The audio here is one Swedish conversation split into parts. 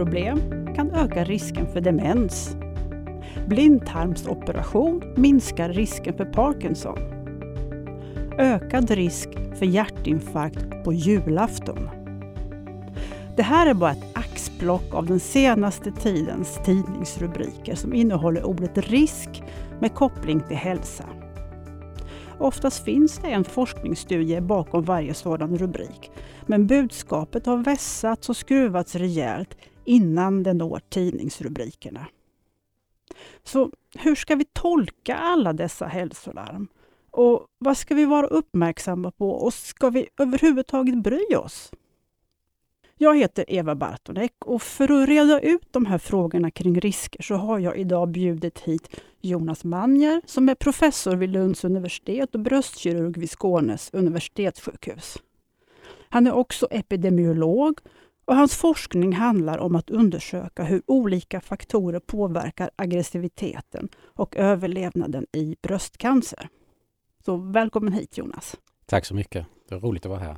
tarmproblem kan öka risken för demens. Blindtarmsoperation minskar risken för Parkinson. Ökad risk för hjärtinfarkt på julafton. Det här är bara ett axplock av den senaste tidens tidningsrubriker som innehåller ordet risk med koppling till hälsa. Oftast finns det en forskningsstudie bakom varje sådan rubrik, men budskapet har vässats och skruvats rejält innan det når tidningsrubrikerna. Så hur ska vi tolka alla dessa hälsolarm? Och vad ska vi vara uppmärksamma på och ska vi överhuvudtaget bry oss? Jag heter Eva Bartonek och för att reda ut de här frågorna kring risker så har jag idag bjudit hit Jonas Manjer som är professor vid Lunds universitet och bröstkirurg vid Skånes universitetssjukhus. Han är också epidemiolog och hans forskning handlar om att undersöka hur olika faktorer påverkar aggressiviteten och överlevnaden i bröstcancer. Så välkommen hit Jonas! Tack så mycket! Det är roligt att vara här.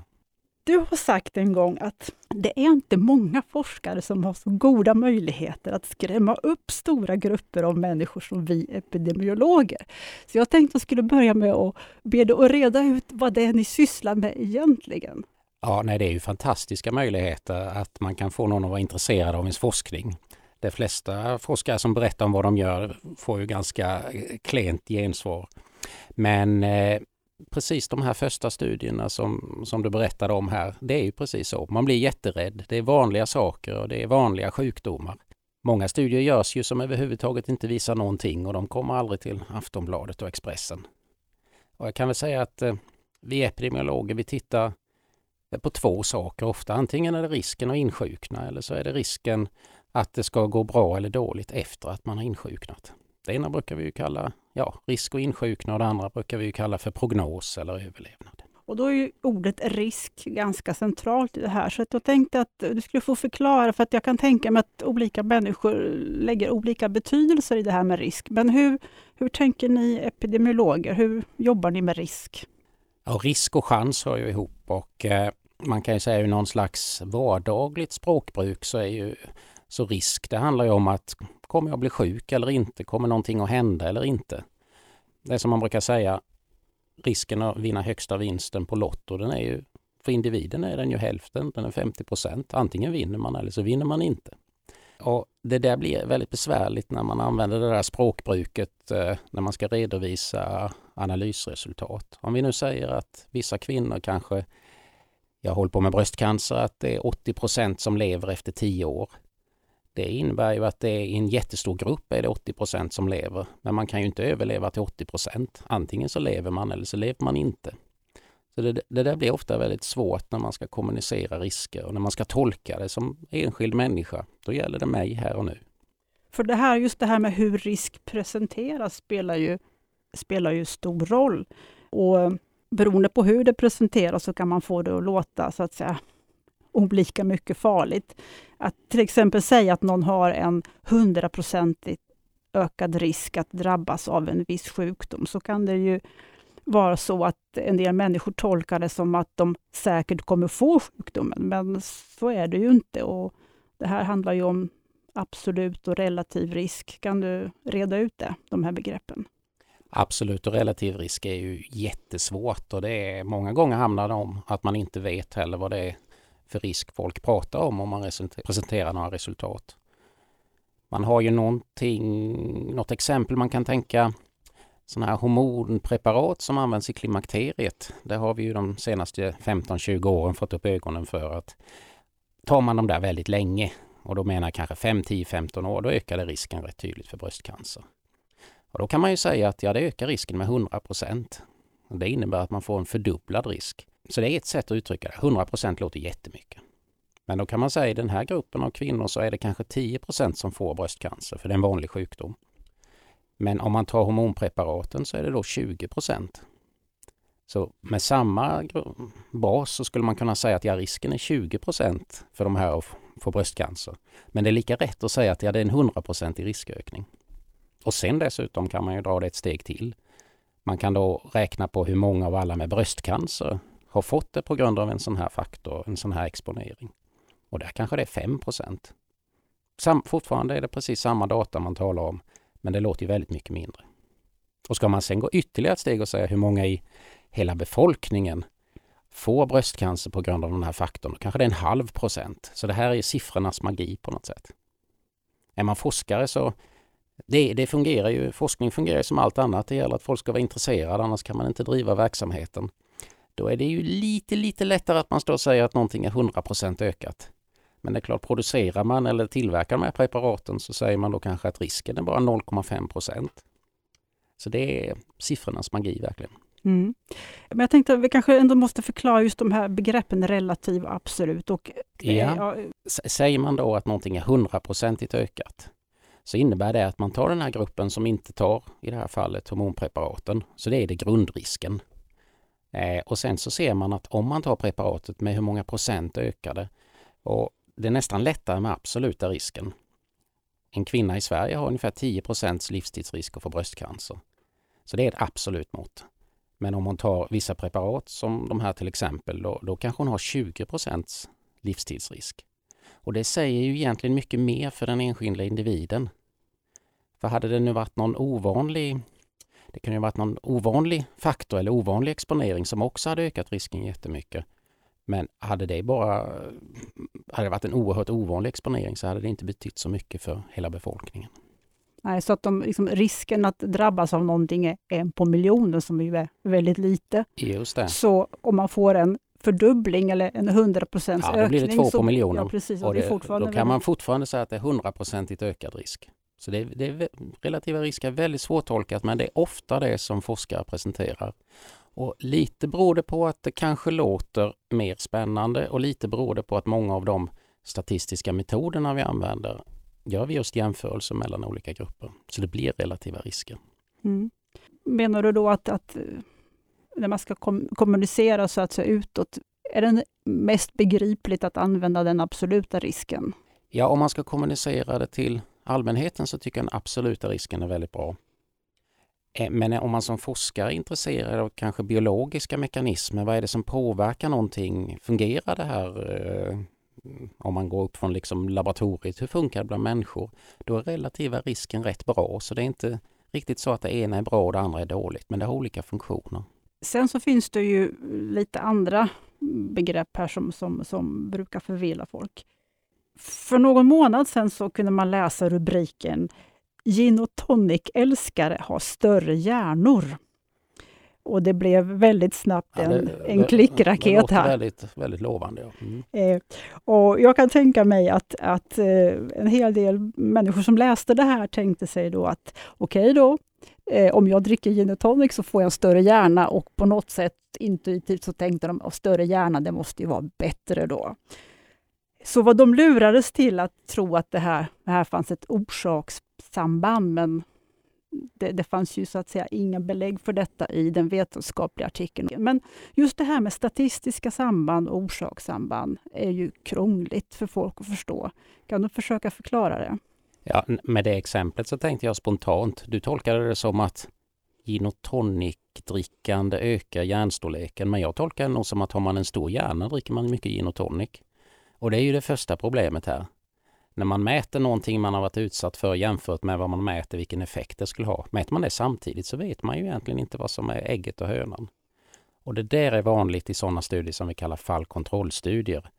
Du har sagt en gång att det är inte många forskare som har så goda möjligheter att skrämma upp stora grupper av människor som vi epidemiologer. Så jag tänkte att jag skulle börja med att be dig att reda ut vad det är ni sysslar med egentligen. Ja, nej, det är ju fantastiska möjligheter att man kan få någon att vara intresserad av ens forskning. De flesta forskare som berättar om vad de gör får ju ganska eh, klent gensvar. Men eh, precis de här första studierna som, som du berättade om här, det är ju precis så. Man blir jätterädd. Det är vanliga saker och det är vanliga sjukdomar. Många studier görs ju som överhuvudtaget inte visar någonting och de kommer aldrig till Aftonbladet och Expressen. Och jag kan väl säga att eh, vi epidemiologer, vi tittar på två saker ofta. Antingen är det risken att insjukna eller så är det risken att det ska gå bra eller dåligt efter att man har insjuknat. Det ena brukar vi ju kalla ja, risk att insjukna och det andra brukar vi kalla för prognos eller överlevnad. Och då är ju ordet risk ganska centralt i det här, så jag tänkte att du skulle få förklara, för att jag kan tänka mig att olika människor lägger olika betydelser i det här med risk. Men hur, hur tänker ni epidemiologer? Hur jobbar ni med risk? Ja, risk och chans hör ju ihop och eh, man kan ju säga i någon slags vardagligt språkbruk så är ju så risk, det handlar ju om att kommer jag bli sjuk eller inte? Kommer någonting att hända eller inte? Det är som man brukar säga, risken att vinna högsta vinsten på Lotto, den är ju för individen är den ju hälften, den är 50 procent. Antingen vinner man eller så vinner man inte. Och Det där blir väldigt besvärligt när man använder det där språkbruket eh, när man ska redovisa analysresultat. Om vi nu säger att vissa kvinnor kanske, jag håller på med bröstcancer, att det är 80 procent som lever efter 10 år. Det innebär ju att det är i en jättestor grupp är det 80 procent som lever. Men man kan ju inte överleva till 80 procent. Antingen så lever man eller så lever man inte. Så det, det där blir ofta väldigt svårt när man ska kommunicera risker och när man ska tolka det som enskild människa. Då gäller det mig här och nu. För det här, just det här med hur risk presenteras spelar ju, spelar ju stor roll. Och beroende på hur det presenteras så kan man få det att låta så att säga olika mycket farligt. Att till exempel säga att någon har en hundraprocentigt ökad risk att drabbas av en viss sjukdom, så kan det ju vara så att en del människor tolkar det som att de säkert kommer få sjukdomen, men så är det ju inte. Och det här handlar ju om absolut och relativ risk. Kan du reda ut det, de här begreppen? Absolut och relativ risk är ju jättesvårt och det är många gånger hamnar det om att man inte vet heller vad det är för risk folk pratar om om man presenterar några resultat. Man har ju någonting, något exempel man kan tänka sådana här hormonpreparat som används i klimakteriet. Det har vi ju de senaste 15-20 åren fått upp ögonen för att tar man dem där väldigt länge och då menar jag kanske 5, 10, 15 år, då ökar det risken rätt tydligt för bröstcancer. Och då kan man ju säga att ja, det ökar risken med 100 procent. Det innebär att man får en fördubblad risk. Så det är ett sätt att uttrycka det. 100 procent låter jättemycket. Men då kan man säga i den här gruppen av kvinnor så är det kanske 10 procent som får bröstcancer, för det är en vanlig sjukdom. Men om man tar hormonpreparaten så är det då 20 procent. Så med samma bas så skulle man kunna säga att ja, risken är 20 procent för de här att få bröstcancer. Men det är lika rätt att säga att ja, det är en 100% i riskökning. Och sen dessutom kan man ju dra det ett steg till. Man kan då räkna på hur många av alla med bröstcancer har fått det på grund av en sån här faktor, en sån här exponering. Och där kanske det är 5 procent. sam, fortfarande är det precis samma data man talar om, men det låter ju väldigt mycket mindre. Och ska man sen gå ytterligare ett steg och säga hur många i hela befolkningen får bröstcancer på grund av den här faktorn, då kanske det är en halv procent. Så det här är siffrornas magi på något sätt. Är man forskare så det, det fungerar ju, forskning fungerar som allt annat. Det gäller att folk ska vara intresserade, annars kan man inte driva verksamheten. Då är det ju lite, lite lättare att man står och säger att någonting är 100% ökat. Men det är klart, producerar man eller tillverkar de här preparaten så säger man då kanske att risken är bara 0,5% Så det är siffrornas magi verkligen. Mm. Men jag tänkte att vi kanske ändå måste förklara just de här begreppen relativ och absolut. Och, eh, ja. ja. Säger man då att någonting är hundraprocentigt ökat så innebär det att man tar den här gruppen som inte tar, i det här fallet, hormonpreparaten. Så det är det grundrisken. Eh, och sen så ser man att om man tar preparatet med hur många procent ökar det. Och det är nästan lättare med absoluta risken. En kvinna i Sverige har ungefär 10 livstidsrisk att få bröstcancer. Så det är ett absolut mått. Men om hon tar vissa preparat som de här till exempel, då, då kanske hon har 20 procents livstidsrisk. Och det säger ju egentligen mycket mer för den enskilda individen. För hade det nu varit någon ovanlig det kan ju ha varit någon ovanlig faktor eller ovanlig exponering som också hade ökat risken jättemycket. Men hade det bara hade det varit en oerhört ovanlig exponering så hade det inte betytt så mycket för hela befolkningen. Nej, så att de, liksom, risken att drabbas av någonting är en på miljonen som ju är väldigt lite. Just det. Så om man får en fördubbling eller en 100 procents ökning. Ja, då blir det två på miljonen. Ja, precis, och det, då kan man fortfarande säga att det är 100 procentigt ökad risk. Så det, det är, relativa risker är väldigt svårtolkat men det är ofta det som forskare presenterar. Och lite beror det på att det kanske låter mer spännande och lite beror det på att många av de statistiska metoderna vi använder gör vi just jämförelser mellan olika grupper. Så det blir relativa risker. Mm. Menar du då att, att när man ska kom kommunicera så att säga utåt, är det mest begripligt att använda den absoluta risken? Ja, om man ska kommunicera det till allmänheten så tycker jag den absoluta risken är väldigt bra. Eh, men om man som forskare är intresserad av kanske biologiska mekanismer, vad är det som påverkar någonting? Fungerar det här eh, om man går upp från liksom laboratoriet, hur funkar det bland människor? Då är relativa risken rätt bra, så det är inte riktigt så att det ena är bra och det andra är dåligt, men det har olika funktioner. Sen så finns det ju lite andra begrepp här som, som, som brukar förvilla folk. För någon månad sedan så kunde man läsa rubriken Gin och tonic-älskare har större hjärnor. Och det blev väldigt snabbt en, ja, det, en klickraket det här. Väldigt, väldigt lovande. Ja. Mm. Eh, och jag kan tänka mig att, att eh, en hel del människor som läste det här tänkte sig då att okej okay då, eh, om jag dricker gin och tonic så får jag en större hjärna och på något sätt intuitivt så tänkte de att större hjärna, det måste ju vara bättre då. Så vad de lurades till att tro att det här, det här fanns ett orsakssamband, men det, det, fanns ju så att säga inga belägg för detta i den vetenskapliga artikeln. Men just det här med statistiska samband och orsakssamband är ju krångligt för folk att förstå. Kan du försöka förklara det? Ja, med det exemplet så tänkte jag spontant, du tolkade det som att gin och tonic-drickande ökar hjärnstorleken, men jag tolkar det nog som att har man en stor hjärna dricker man mycket gin och tonic. Och det är ju det första problemet här. När man mäter någonting man har varit utsatt för jämfört med vad man mäter vilken effekt det skulle ha. Mäter man det samtidigt så vet man ju egentligen inte vad som är ägget och hönan. Och det där är vanligt i sådana studier som vi kallar fallkontrollstudier.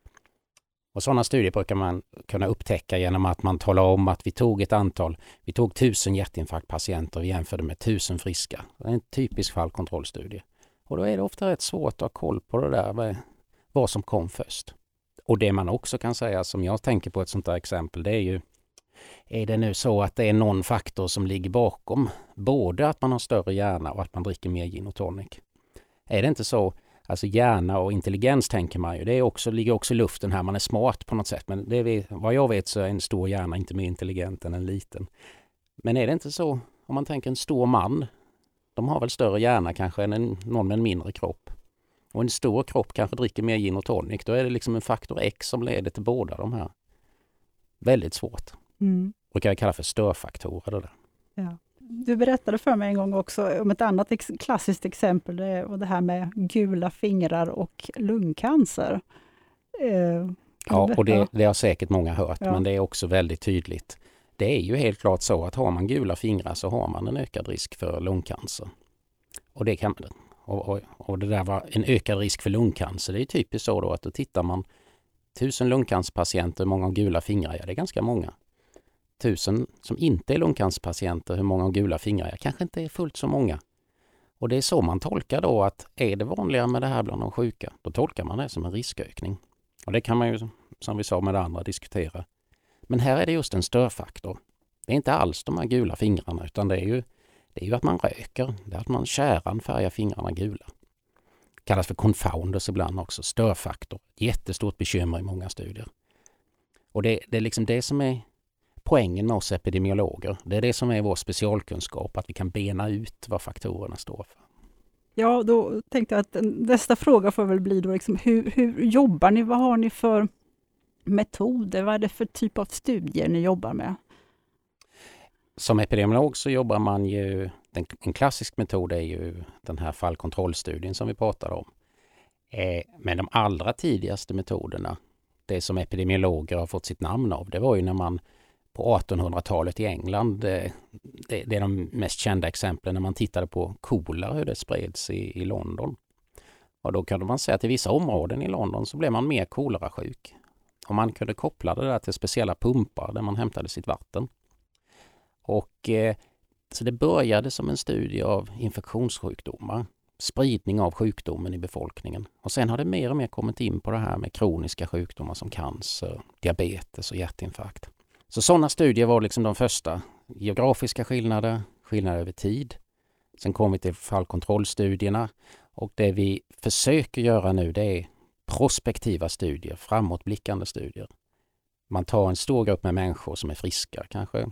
Och sådana studier brukar man kunna upptäcka genom att man talar om att vi tog ett antal, vi tog tusen hjärtinfarktpatienter och jämförde med tusen friska. Det är en typisk fallkontrollstudie. Och då är det ofta rätt svårt att ha koll på det där, vad som kom först. Och det man också kan säga, som jag tänker på ett sånt där exempel, det är ju är det nu så att det är någon faktor som ligger bakom både att man har större hjärna och att man dricker mer gin och tonic? Är det inte så Alltså hjärna och intelligens tänker man ju. Det är också, ligger också i luften här. Man är smart på något sätt. Men det är, vad jag vet så är en stor hjärna inte mer intelligent än en liten. Men är det inte så om man tänker en stor man? De har väl större hjärna kanske än en, någon med en mindre kropp. Och en stor kropp kanske dricker mer gin och tonic. Då är det liksom en faktor X som leder till båda de här. Väldigt svårt. Mm. Brukar jag kalla för störfaktorer. Det där. Ja. Du berättade för mig en gång också om ett annat ex klassiskt exempel, det, och det här med gula fingrar och lungcancer. Eh, Ja, och det, det har säkert många hört, ja. men det är också väldigt tydligt. Det är ju helt klart så att har man gula fingrar så har man en ökad risk för lungcancer. Och det, kan, och, och, och det där var en ökad risk för lungcancer. Det är typiskt så då att då tittar man tusen lungcancerpatienter, många har gula fingrar? Ja, det är ganska många. Tusen som inte är lungcancerpatienter, hur många har gula fingrar? Jag kanske inte är fullt så många. Och det är så man tolkar då att är det vanligare med det här bland de sjuka, då tolkar man det som en riskökning. Och det kan man ju, som vi sa med det andra, diskutera. Men här är det just en störfaktor. Det är inte alls de här gula fingrarna utan det är ju, det är ju att man röker. Det är att man käran färgar fingrarna gula. Det kallas för confounders ibland också, störfaktor. Jättestort bekymmer i många studier. Och det, det är liksom det som är poängen med oss epidemiologer. Det är det som är vår specialkunskap, att vi kan bena ut vad faktorerna står för. Ja, då tänkte jag att nästa fråga får väl bli då liksom, hur, hur jobbar ni? Vad har ni för metoder? Vad är det för typ av studier ni jobbar med? Som epidemiolog så jobbar man ju, en klassisk metod är ju den här fallkontrollstudien som vi pratade om. Eh, men de allra tidigaste metoderna, det som epidemiologer har fått sitt namn av, det var ju när man på 1800-talet i England, det, det, är de mest kända exemplen när man tittade på kolera, hur det spreds i, i London. Och då kunde man säga att i vissa områden i London så blev man mer kolerasjuk. Och man kunde koppla det där till speciella pumpar där man hämtade sitt vatten. Och eh, så det började som en studie av infektionssjukdomar, spridning av sjukdomen i befolkningen. Och sen har det mer och mer kommit in på det här med kroniska sjukdomar som cancer, diabetes och hjärtinfarkt. Så sådana studier var liksom de första. Geografiska skillnader, skillnader över tid. Sen kom vi till fallkontrollstudierna och det vi försöker göra nu det är prospektiva studier, framåtblickande studier. Man tar en stor grupp med människor som är friska kanske.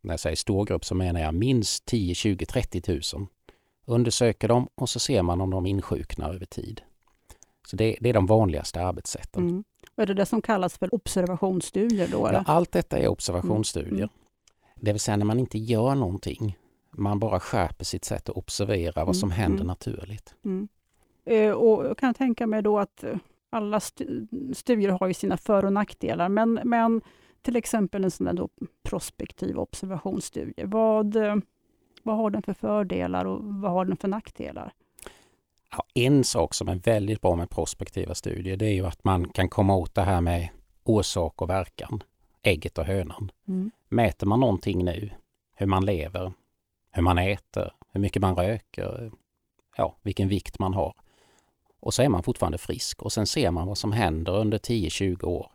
När jag säger stor grupp så menar jag minst 10, 20, 30 000. Undersöker dem och så ser man om de insjuknar över tid. Så det, det är de vanligaste arbetssätten. Mm. Är det det som kallas för observationsstudier då? Ja, allt detta är observationsstudier. Mm. Det vill säga när man inte gör någonting. Man bara skärper sitt sätt att observera vad mm. som händer mm. naturligt. Mm. Eh, och jag kan tänka mig då att alla studier har ju sina för och nackdelar, men, men till exempel en sån där då prospektiv observationsstudie. Vad, eh, vad har den för fördelar och vad har den för nackdelar? Ja, en sak som är väldigt bra med prospektiva studier det är ju att man kan komma åt det här med orsak och verkan. Ägget och hönan. Mm. Mäter man någonting nu, hur man lever, hur man äter, hur mycket man röker, ja, vilken vikt man har. Och så är man fortfarande frisk och sen ser man vad som händer under 10-20 år.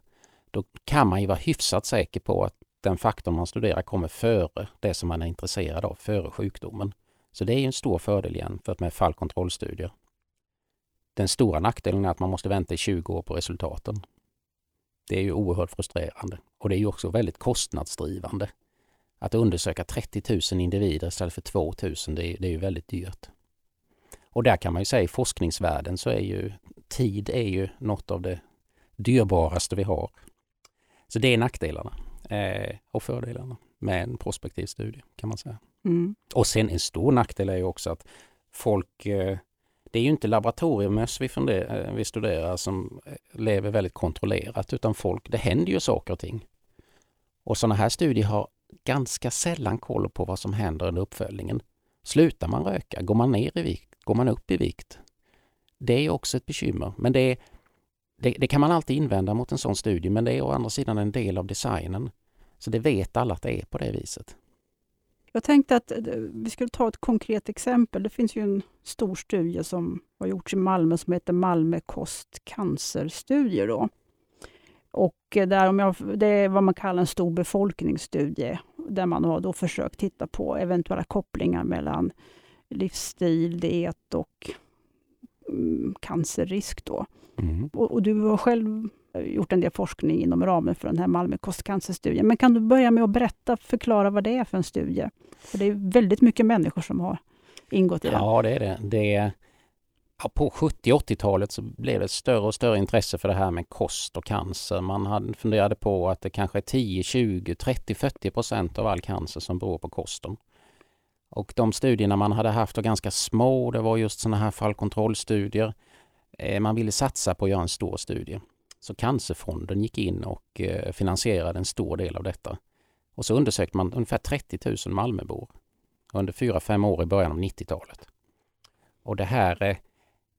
Då kan man ju vara hyfsat säker på att den faktorn man studerar kommer före det som man är intresserad av, före sjukdomen. Så det är en stor fördel jämfört med fallkontrollstudier. Den stora nackdelen är att man måste vänta i 20 år på resultaten. Det är ju oerhört frustrerande och det är ju också väldigt kostnadsdrivande. Att undersöka 30 000 individer istället för 2 000 det är, det är ju väldigt dyrt. Och där kan man ju säga i forskningsvärlden så är ju tid är ju något av det dyrbaraste vi har. Så det är nackdelarna eh, och fördelarna med en prospektiv studie kan man säga. Mm. Och sen en stor nackdel är ju också att folk eh, det är ju inte laboratoriemöss vi, eh, vi studerar som eh, lever väldigt kontrollerat utan folk, det händer ju saker och ting. Och sådana här studier har ganska sällan koll på vad som händer under uppföljningen. Slutar man röka? Går man ner i vikt? Går man upp i vikt? Det är också ett bekymmer. Men det, det, det, kan man alltid invända mot en sån studie men det är å andra sidan en del av designen. Så det vet alla att det är på det viset. Jag tänkte att eh, vi skulle ta ett konkret exempel. Det finns ju en stor studie som har gjorts i Malmö som heter Malmö kostcancerstudier. Då. Och eh, där, om jag, det är vad man kallar en stor befolkningsstudie där man har då försökt titta på eventuella kopplingar mellan livsstil, diet och mm, cancerrisk. Då. Mm. Och, och, du har själv gjort en del forskning inom ramen för den här Malmö kostcancerstudien. Men kan du börja med att berätta, förklara vad det är för en studie? För det är väldigt mycket människor som har ingått i den. Ja, det är det. det är, ja, på 70 80-talet så blev det ett större och större intresse för det här med kost och cancer. Man hade funderade på att det kanske är 10, 20, 30, 40 procent av all cancer som beror på kosten. Och de studierna man hade haft var ganska små. Det var just sådana här fallkontrollstudier. Eh, man ville satsa på att göra en stor studie. Så Cancerfonden gick in och eh, finansierade en stor del av detta. Och så undersökte man ungefär 30 000 Malmöbor under 4-5 år i början av 90-talet. Och det här, eh,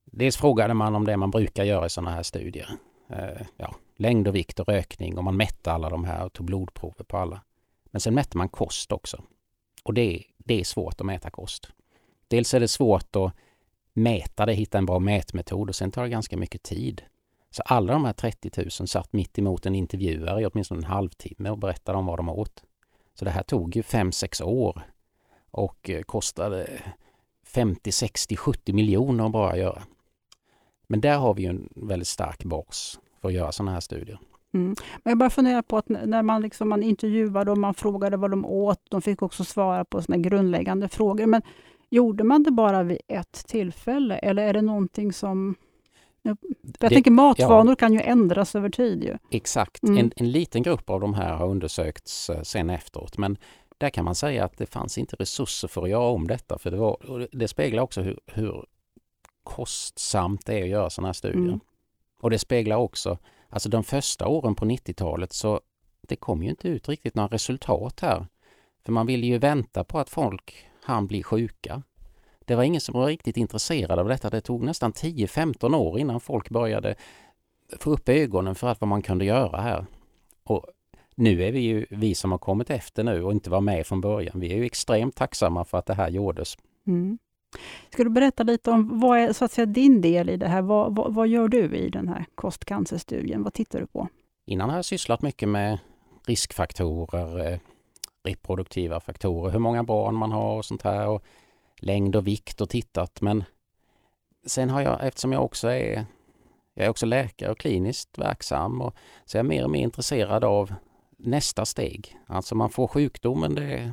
dels frågade man om det man brukar göra i sådana här studier. Eh, ja, längd och vikt och rökning och man mätte alla de här och tog blodprover på alla. Men sen mätte man kost också. Och det, det är svårt att mäta kost. Dels är det svårt att mäta det, hitta en bra mätmetod och sen tar det ganska mycket tid. Så alla de här 30 000 satt mitt emot en intervjuare i åtminstone en halvtimme och berättade om vad de åt. Så det här tog ju 5-6 år och eh, kostade 50, 60, 70 miljoner bara att göra. Men där har vi ju en väldigt stark bas för att göra sådana här studier. Mm. Men jag bara funderar på att när man, liksom, man intervjuade och man frågade vad de åt, de fick också svara på såna grundläggande frågor. Men gjorde man det bara vid ett tillfälle eller är det någonting som... Jag det, tänker matvanor ja, kan ju ändras över tid. Ju. Exakt. Mm. En, en liten grupp av de här har undersökts eh, sen efteråt. Men där kan man säga att det fanns inte resurser för att göra om detta. För det, var, det speglar också hur, hur kostsamt det är att göra sådana här studier. Mm. Och det speglar också, alltså de första åren på 90-talet så det kom ju inte ut riktigt några resultat här. För man ville ju vänta på att folk han bli sjuka. Det var ingen som var riktigt intresserad av detta. Det tog nästan 10-15 år innan folk började få upp ögonen för att vad man kunde göra här. Och nu är vi ju, vi som har kommit efter nu och inte var med från början, vi är ju extremt tacksamma för att det här gjordes. Mm. Ska du berätta lite om vad är så att säga din del i det här? Vad, vad, vad gör du i den här kostcancerstudien? Vad tittar du på? Innan har jag sysslat mycket med riskfaktorer, eh, reproduktiva faktorer, hur många barn man har och sånt här och längd och vikt och tittat. Men sen har jag, eftersom jag också är, jag är också läkare och kliniskt verksam och så är jag mer och mer intresserad av nästa steg. Alltså man får sjukdomen, det,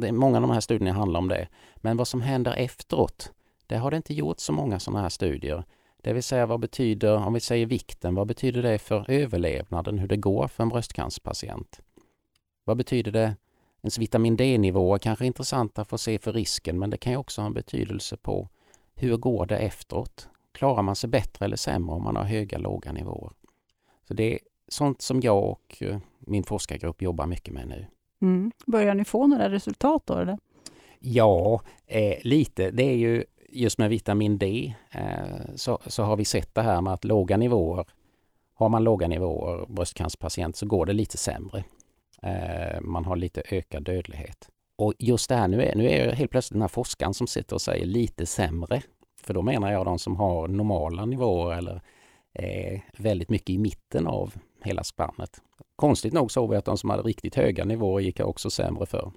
det, många av de här studierna handlar om det. Men vad som händer efteråt, det har det inte gjort så många sådana här studier. Det vill säga vad betyder, om vi säger vikten, vad betyder det för överlevnaden, hur det går för en bröstcancerpatient? Vad betyder det? Ens vitamin D-nivåer kanske är intressanta för att se för risken men det kan ju också ha en betydelse på hur går det efteråt? Klarar man sig bättre eller sämre om man har höga låga nivåer? Så det är sånt som jag och eh, min forskargrupp jobbar mycket med nu. Mm. Börjar ni få några resultat då? Eller? Ja, eh, lite. Det är ju just med vitamin D eh, så, så har vi sett det här med att låga nivåer, har man låga nivåer bröstcancerpatient så går det lite sämre. Eh, man har lite ökad dödlighet. Och just det här, nu är, nu är helt plötsligt den här forskaren som sitter och säger lite sämre. För då menar jag de som har normala nivåer eller eh, väldigt mycket i mitten av hela spannet. Konstigt nog såg vi att de som hade riktigt höga nivåer gick också sämre för.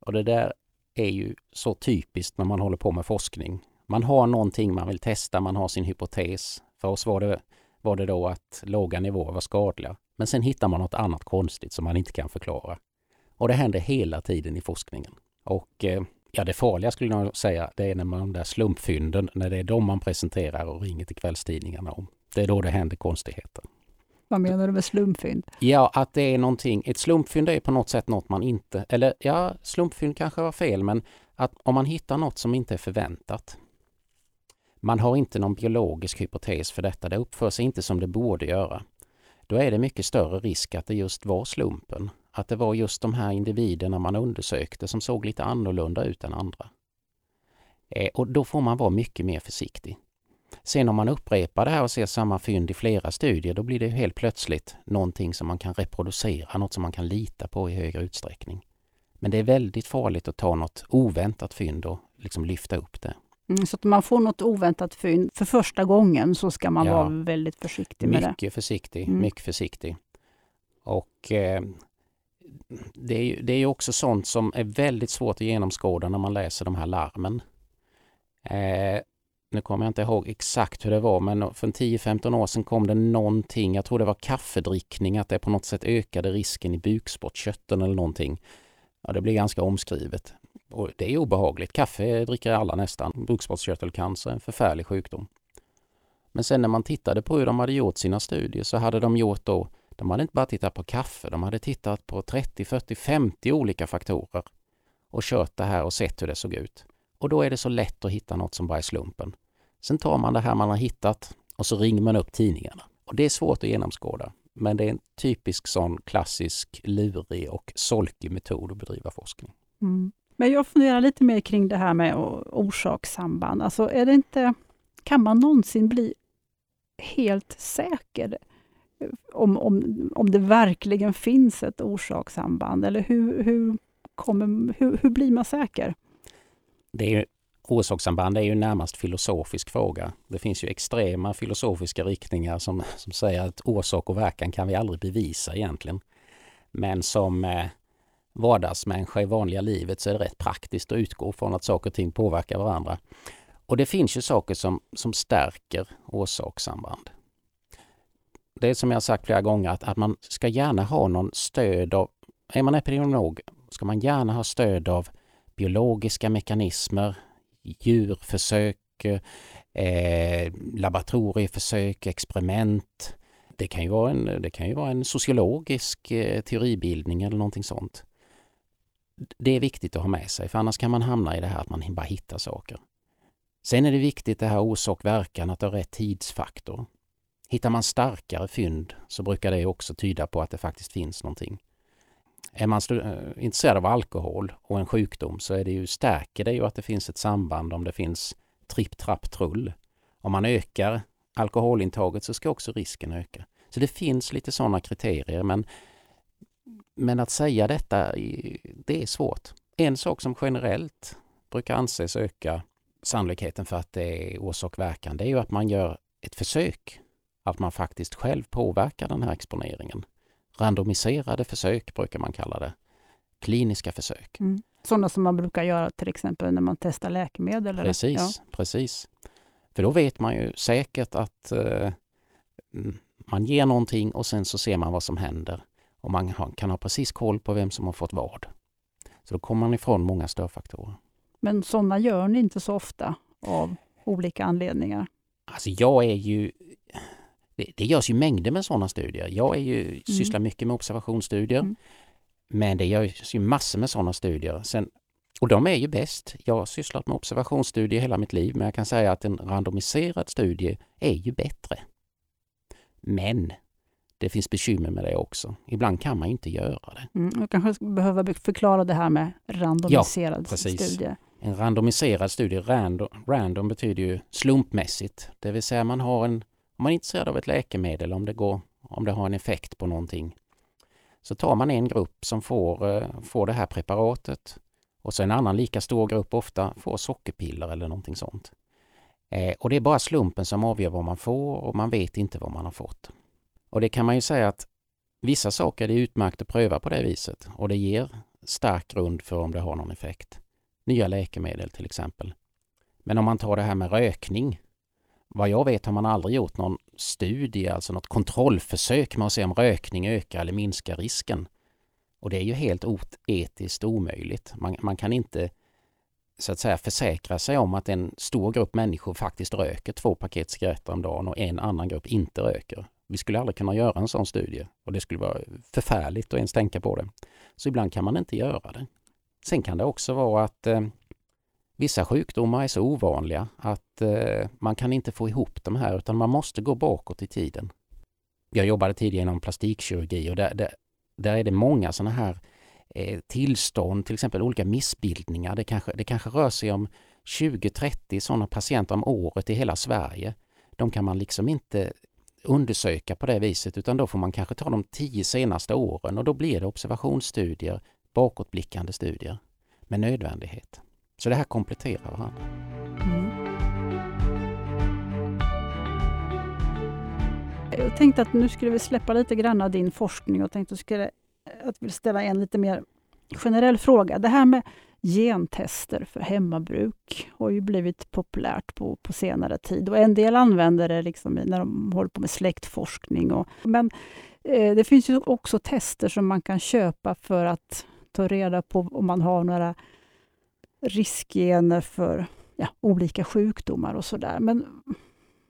Och det där är ju så typiskt när man håller på med forskning. Man har någonting man vill testa, man har sin hypotes. För oss var det, var det då att låga nivåer var skadliga. Men sen hittar man något annat konstigt som man inte kan förklara. Och det händer hela tiden i forskningen. Och eh, ja, det farliga skulle jag säga, det är när man de där slumpfynden, när det är de man presenterar och ringer till kvällstidningarna om. Det är då det händer konstigheter. Vad menar du med slumpfynd? Ja, att det är någonting, ett slumpfynd är på något sätt något man inte, eller ja, slumpfynd kanske var fel, men att om man hittar något som inte är förväntat. Man har inte någon biologisk hypotes för detta, det uppför sig inte som det borde göra då är det mycket större risk att det just var slumpen. Att det var just de här individerna man undersökte som såg lite annorlunda ut än andra. Eh, och då får man vara mycket mer försiktig. Sen om man upprepar det här och ser samma fynd i flera studier, då blir det helt plötsligt någonting som man kan reproducera, något som man kan lita på i högre utsträckning. Men det är väldigt farligt att ta något oväntat fynd och liksom lyfta upp det. Mm, så att man får något oväntat fynd för första gången så ska man ja, vara väldigt försiktig med mycket det. Försiktig, mm. Mycket försiktig. Och eh, det, är ju, det är också sånt som är väldigt svårt att genomskåda när man läser de här larmen. Eh, nu kommer jag inte ihåg exakt hur det var, men för 10-15 år sedan kom det någonting, jag tror det var kaffedrickning, att det på något sätt ökade risken i bukspottkörteln eller någonting. Ja, det blir ganska omskrivet. Och det är obehagligt. Kaffe dricker alla nästan. Bukspottkörtelcancer är en förfärlig sjukdom. Men sen när man tittade på hur de hade gjort sina studier så hade de gjort då, de hade inte bara tittat på kaffe, de hade tittat på 30, 40, 50 olika faktorer och kört det här och sett hur det såg ut. Och då är det så lätt att hitta något som bara är slumpen. Sen tar man det här man har hittat och så ringer man upp tidningarna. Och det är svårt att genomskåda. Men det är en typisk sån klassisk lurig och solkig metod att bedriva forskning. Mm. Men jag funderar lite mer kring det här med orsakssamband. Alltså är det inte, kan man någonsin bli helt säker eh, om, om, om det verkligen finns ett orsakssamband? Eller hur, hur, kommer, hur, hur blir man säker? Det är orsakssamband är ju närmast filosofisk fråga. Det finns ju extrema filosofiska riktningar som, som säger att orsak och verkan kan vi aldrig bevisa egentligen. Men som eh, vardagsmänniska i vanliga livet så är det rätt praktiskt att utgå från att saker och ting påverkar varandra. Och det finns ju saker som, som stärker orsakssamband. Det är som jag sagt flera gånger att, att man ska gärna ha någon stöd av, är man epidemiolog ska man gärna ha stöd av biologiska mekanismer, djurförsök, eh, laboratorieförsök, experiment. Det kan ju vara en, det kan ju vara en sociologisk eh, teoribildning eller någonting sånt. Det är viktigt att ha med sig för annars kan man hamna i det här att man bara hittar saker. Sen är det viktigt det här orsak-verkan, att ha rätt tidsfaktor. Hittar man starkare fynd så brukar det också tyda på att det faktiskt finns någonting. Är man eh, intresserad av alkohol och en sjukdom så är det ju, stärker det ju att det finns ett samband om det finns tripp, trapp, trull. Om man ökar alkoholintaget så ska också risken öka. Så det finns lite sådana kriterier men, men att säga detta, det är svårt. En sak som generellt brukar anses öka sannolikheten för att det är orsak-verkan, det är ju att man gör ett försök. Att man faktiskt själv påverkar den här exponeringen. Randomiserade försök brukar man kalla det. Kliniska försök. Mm. Sådana som man brukar göra till exempel när man testar läkemedel? Precis, ja. precis. För då vet man ju säkert att eh, man ger någonting och sen så ser man vad som händer. Och man kan ha precis koll på vem som har fått vad. Så då kommer man ifrån många störfaktorer. Men sådana gör ni inte så ofta av olika anledningar? Alltså jag är ju det, det görs ju mängder med sådana studier. Jag är ju, mm. sysslar mycket med observationsstudier. Mm. Men det görs ju massor med sådana studier. Sen, och de är ju bäst. Jag har sysslat med observationsstudier hela mitt liv men jag kan säga att en randomiserad studie är ju bättre. Men det finns bekymmer med det också. Ibland kan man inte göra det. Mm, jag kanske behöver förklara det här med randomiserad ja, studie. En randomiserad studie, random, random betyder ju slumpmässigt. Det vill säga man har en om man är intresserad av ett läkemedel, om det, går, om det har en effekt på någonting, så tar man en grupp som får, eh, får det här preparatet och så en annan lika stor grupp ofta får sockerpiller eller någonting sånt. Eh, och det är bara slumpen som avgör vad man får och man vet inte vad man har fått. Och det kan man ju säga att vissa saker är utmärkt att pröva på det viset och det ger stark grund för om det har någon effekt. Nya läkemedel till exempel. Men om man tar det här med rökning vad jag vet har man aldrig gjort någon studie, alltså något kontrollförsök med att se om rökning ökar eller minskar risken. Och det är ju helt etiskt omöjligt. Man, man, kan inte så att säga försäkra sig om att en stor grupp människor faktiskt röker två paket cigaretter om dagen och en annan grupp inte röker. Vi skulle aldrig kunna göra en sån studie och det skulle vara förfärligt att ens tänka på det. Så ibland kan man inte göra det. Sen kan det också vara att eh, Vissa sjukdomar är så ovanliga att eh, man kan inte få ihop de här utan man måste gå bakåt i tiden. Jag jobbade tidigare inom plastikkirurgi och där, där, där är det många sådana här eh, tillstånd, till exempel olika missbildningar. Det kanske, det kanske rör sig om 20-30 sådana patienter om året i hela Sverige. De kan man liksom inte undersöka på det viset utan då får man kanske ta de tio senaste åren och då blir det observationsstudier, bakåtblickande studier med nödvändighet. Så det här kompletterar varandra. Mm. Jag tänkte att nu skulle vi släppa lite grann av din forskning och tänkte att, skulle, vi ställa en lite mer generell fråga. Det här med gentester för hemmabruk har ju blivit populärt på, på senare tid och en del använder det liksom när de håller på med släktforskning. Och, men eh, det finns ju också tester som man kan köpa för att ta reda på om man har några riskgener för ja, olika sjukdomar och sådär. Men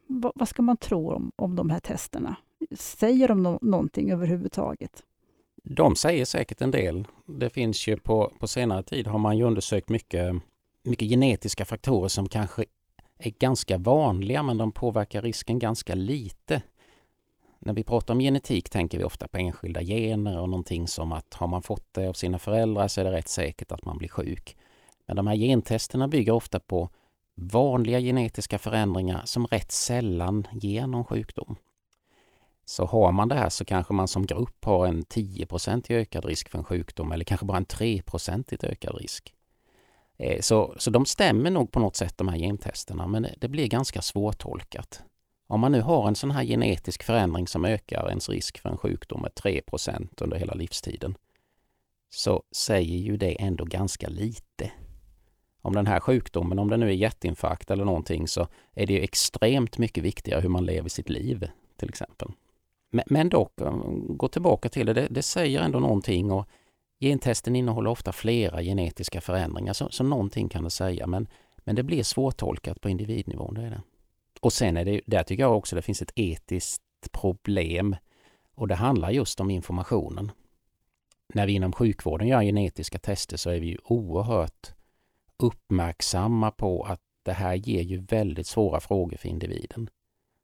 vad, vad, ska man tro om, om de här testerna? Säger de no någonting överhuvudtaget? De säger säkert en del. Det finns ju på, på senare tid har man ju undersökt mycket, mycket genetiska faktorer som kanske är ganska vanliga men de påverkar risken ganska lite. när vi pratar om genetik tänker vi ofta på enskilda gener och någonting som att har man fått det av sina föräldrar så är det rätt säkert att man blir sjuk. Men de här gentesterna bygger ofta på vanliga genetiska förändringar som rätt sällan ger någon sjukdom. Så har man det här så kanske man som grupp har en 10 i ökad risk för en sjukdom eller kanske bara en 3 i ökad risk. Eh, så, så de stämmer nog på något sätt de här gentesterna men det blir ganska svårtolkat. Om man nu har en sån här genetisk förändring som ökar ens risk för en sjukdom med 3% under hela livstiden så säger ju det ändå ganska lite. Om den här sjukdomen, om det nu är hjärtinfarkt eller någonting så är det ju extremt mycket viktigare hur man lever sitt liv till exempel. Men, dock, eh, gå tillbaka till det, det, det säger ändå någonting och gentesten innehåller ofta flera genetiska förändringar så, så någonting kan det säga men, men det blir svårtolkat på individnivå. Det är det. Och sen är det, där tycker jag också det finns ett etiskt problem och det handlar just om informationen. När vi inom sjukvården gör genetiska tester så är vi ju oerhört uppmärksamma på att det här ger ju väldigt svåra frågor för individen.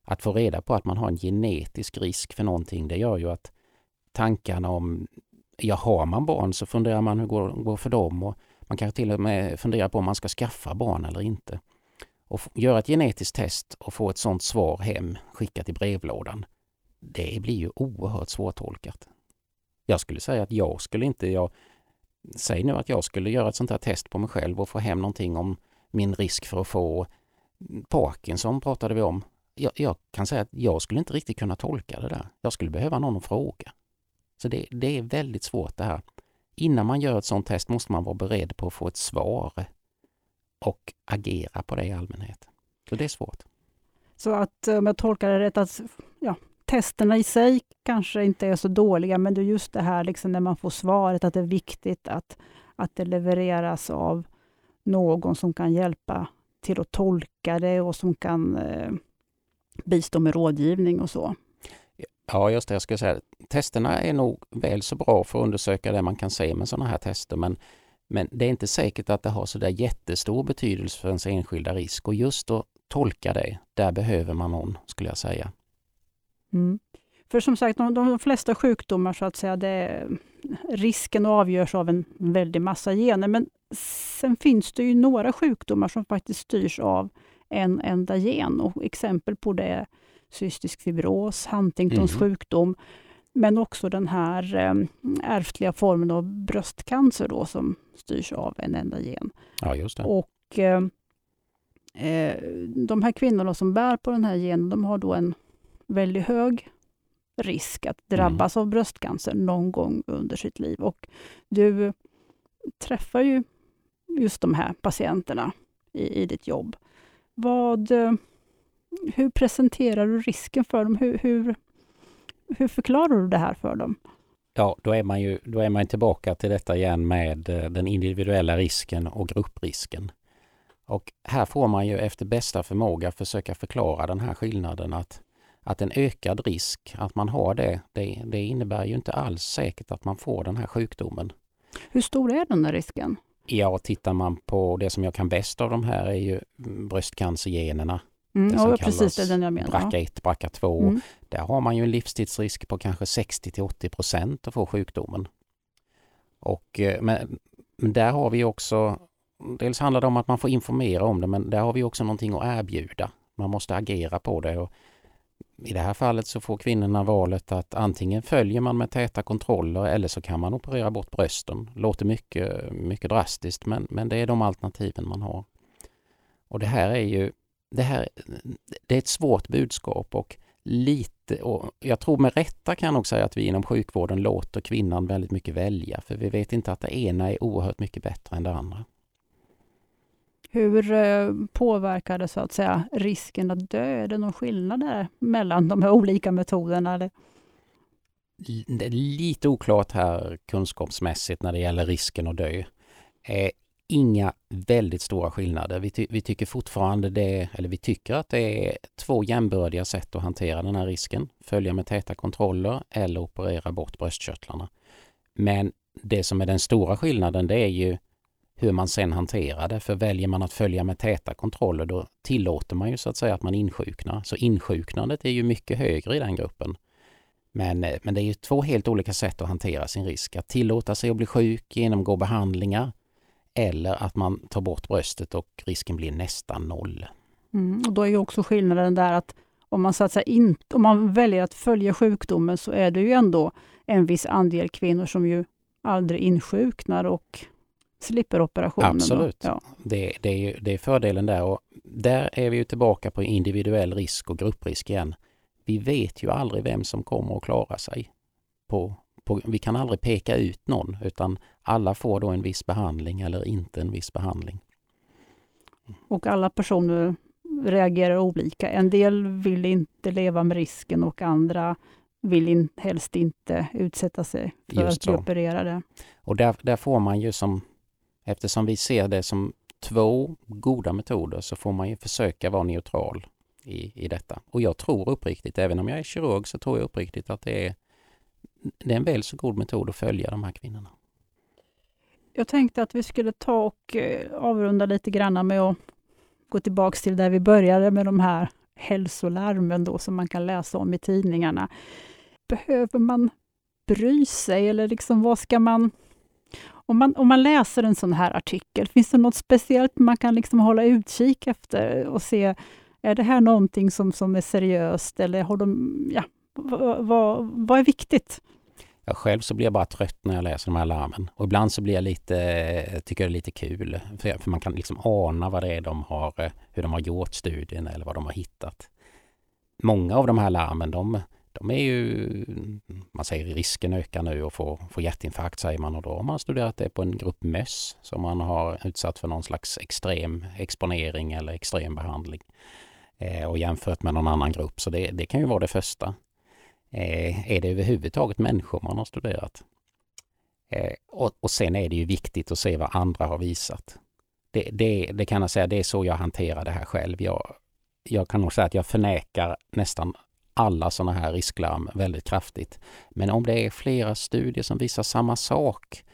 Att få reda på att man har en genetisk risk för någonting, det gör ju att tankarna om, ja har man barn så funderar man hur det går för dem och man kanske till och med funderar på om man ska skaffa barn eller inte och göra ett genetiskt test och få ett sådant svar hem skickat i brevlådan. Det blir ju oerhört svårtolkat. Jag skulle säga att jag skulle inte, jag, säg nu att jag skulle göra ett sånt här test på mig själv och få hem någonting om min risk för att få Parkinson pratade vi om. Jag, jag, kan säga att jag skulle inte riktigt kunna tolka det där. Jag skulle behöva någon att fråga. Så det, det är väldigt svårt det här. Innan man gör ett sånt test måste man vara beredd på att få ett svar och agera på det i allmänhet. Så det är svårt. Så att eh, om jag tolkar det rätt, att ja, testerna i sig kanske inte är så dåliga, men det är just det här liksom när man får svaret att det är viktigt att, att det levereras av någon som kan hjälpa till att tolka det och som kan eh, bistå med rådgivning och så. Ja, just det. Jag skulle säga testerna är nog väl så bra för att undersöka det man kan se med sådana här tester, men men det är inte säkert att det har så där jättestor betydelse för ens enskilda risk och just att tolka det, där behöver man någon skulle jag säga. Mm. För som sagt, de, de flesta sjukdomar så att säga, det, risken avgörs av en väldig massa gener. Men sen finns det ju några sjukdomar som faktiskt styrs av en enda gen. Och exempel på det är cystisk fibros, Huntingtons mm. sjukdom, men också den här eh, ärftliga formen av bröstcancer då, som styrs av en enda gen. Ja, just det. Och eh, eh, De här kvinnorna som bär på den här genen, de har då en väldigt hög risk att drabbas mm. av bröstcancer någon gång under sitt liv. Och du träffar ju just de här patienterna i, i ditt jobb. Vad, eh, hur presenterar du risken för dem? Hur, hur, hur förklarar du det här för dem? Ja, då är man ju då är man tillbaka till detta igen med eh, den individuella risken och grupprisken. Och här får man ju efter bästa förmåga försöka förklara den här skillnaden att, att en ökad risk, att man har det, det, det innebär ju inte alls säkert att man får den här sjukdomen. Hur stor är den här risken? Ja, tittar man på det som jag kan bäst av de här är ju bröstcancergenerna Mm, ja, precis, det är den jag menar. BRCA1, BRCA2. Mm. Där har man ju en livstidsrisk på kanske 60 till 80 procent att få sjukdomen. Och, eh, men, men där har vi också, dels handlar det om att man får informera om det, men där har vi också någonting att erbjuda. Man måste agera på det. Och i det här fallet så får kvinnorna valet att antingen följer man med täta kontroller eller så kan man operera bort brösten. Låter mycket, mycket drastiskt men, men det är de alternativen man har. Och det här är ju det här det är ett svårt budskap och lite, och jag tror med rätta kan jag nog säga att vi inom sjukvården låter kvinnan väldigt mycket välja, för vi vet inte att det ena är oerhört mycket bättre än det andra. Hur eh, påverkar det så att säga risken att dö? Är det någon skillnad där mellan de här olika metoderna? Eller? Det är lite oklart här kunskapsmässigt när det gäller risken att dö. Eh, inga väldigt stora skillnader. Vi, ty vi, tycker fortfarande det, eller vi tycker att det är två jämbördiga sätt att hantera den här risken. Följa med täta kontroller eller operera bort bröstkörtlarna. Men det som är den stora skillnaden det är ju hur man sen hanterar det. För väljer man att följa med täta kontroller då tillåter man ju så att säga att man insjuknar. Så insjuknandet är ju mycket högre i den gruppen. Men, eh, men det är ju två helt olika sätt att hantera sin risk. Att tillåta sig att bli sjuk, genomgå behandlingar eller att man tar bort bröstet och risken blir nästan noll. Mm, och då är ju också skillnaden där att om man, så att säga in, om man väljer att följa sjukdomen så är det ju ändå en viss andel kvinnor som ju aldrig insjuknar och slipper operationen. Absolut. Ja. Det, det, är ju, det är fördelen där och där är vi ju tillbaka på individuell risk och grupprisk igen. Vi vet ju aldrig vem som kommer att klara sig. På, på, vi kan aldrig peka ut någon utan alla får då en viss behandling eller inte en viss behandling. Och alla personer reagerar olika. En del vill inte leva med risken och andra vill in, helst inte utsätta sig för Just att bli opererade. Och där, där får man ju som, eftersom vi ser det som två goda metoder så får man ju försöka vara neutral i, i detta. Och jag tror uppriktigt, även om jag är kirurg, så tror jag uppriktigt att det är, det är en väl så god metod att följa de här kvinnorna. Jag tänkte att vi skulle ta och eh, avrunda lite grann med att gå tillbaks till där vi började med de här hälsolarmen då som man kan läsa om i tidningarna. Behöver man bry sig eller liksom vad ska man... Om man, om man läser en sån här artikel, finns det något speciellt man kan liksom hålla utkik efter och se, är det här någonting som, som är seriöst eller har de, ja, vad, vad, vad är viktigt? Jag själv så blir jag bara trött när jag läser de här larmen. Och ibland så blir jag lite, tycker jag det är lite kul. För, för man kan liksom ana vad det är de har, hur de har gjort studien eller vad de har hittat. Många av de här larmen, de, de är ju, man säger risken ökar nu att få, få hjärtinfarkt säger man och då har man studerat det på en grupp möss som man har utsatt för någon slags extrem exponering eller extrem behandling eh, och jämfört med någon annan grupp. Så det, det kan ju vara det första. Eh, är det överhuvudtaget människor man har studerat? Eh, och, och sen är det ju viktigt att se vad andra har visat. Det, det, det kan jag säga, det är så jag hanterar det här själv. Jag, jag kan nog säga att jag förnekar nästan alla sådana här risklarm väldigt kraftigt. Men om det är flera studier som visar samma sak,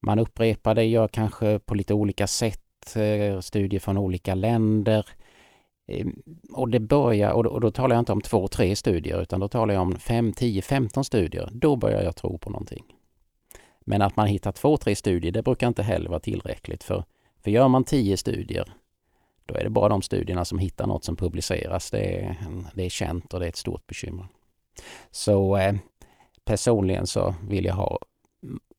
man upprepar det, gör kanske på lite olika sätt, eh, studier från olika länder, ehm, och det börjar, och då, och då, talar jag inte om två, tre studier utan då talar jag om fem, tio, femton studier. Då börjar jag tro på någonting. Men att man hittar två, tre studier, det brukar inte heller vara tillräckligt. För, för gör man tio studier, då är det bara de studierna som hittar något som publiceras. Det är, det är känt och det är ett stort bekymmer. Så eh, personligen så vill jag ha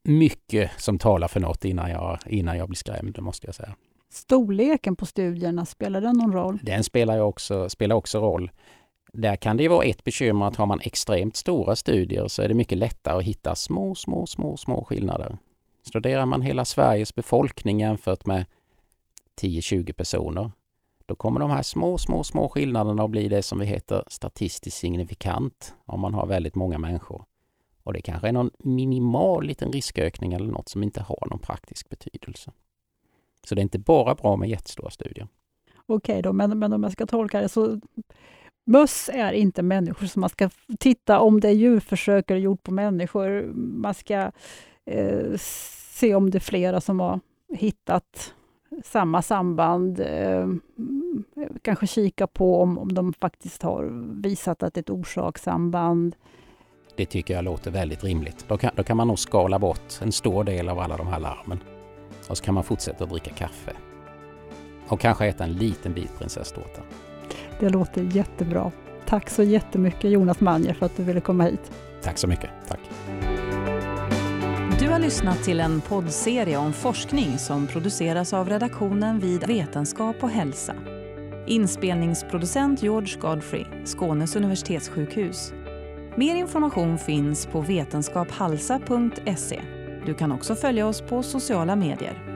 mycket som talar för något innan jag, innan jag blir skrämd, det måste jag säga. Storleken på studierna, spelar den någon roll? Den spelar, också, spelar också roll. Där kan det vara ett bekymmer att har man extremt stora studier så är det mycket lättare att hitta små, små, små, små skillnader. Studerar man hela Sveriges befolkning jämfört med 10-20 personer, då kommer de här små, små, små skillnaderna att bli det som vi heter statistiskt signifikant om man har väldigt många människor. Och det kanske är någon minimal liten riskökning eller något som inte har någon praktisk betydelse. Så det är inte bara bra med jättestora studier. Okej då, men, men om jag ska tolka det så Möss är inte människor, så man ska titta om det är djurförsök eller gjort på människor. Man ska eh, se om det är flera som har hittat samma samband. Eh, kanske kika på om, om de faktiskt har visat att det är ett orsakssamband. Det tycker jag låter väldigt rimligt. Då kan, då kan man nog skala bort en stor del av alla de här larmen. Och så kan man fortsätta att dricka kaffe. Och kanske äta en liten bit prinsesstårta. Det låter jättebra. Tack så jättemycket Jonas Manjer för att du ville komma hit. Tack så mycket. Tack. Du har lyssnat till en poddserie om forskning som produceras av redaktionen vid Vetenskap och hälsa. Inspelningsproducent George Godfrey, Skånes universitetssjukhus. Mer information finns på vetenskaphalsa.se du kan också följa oss på sociala medier.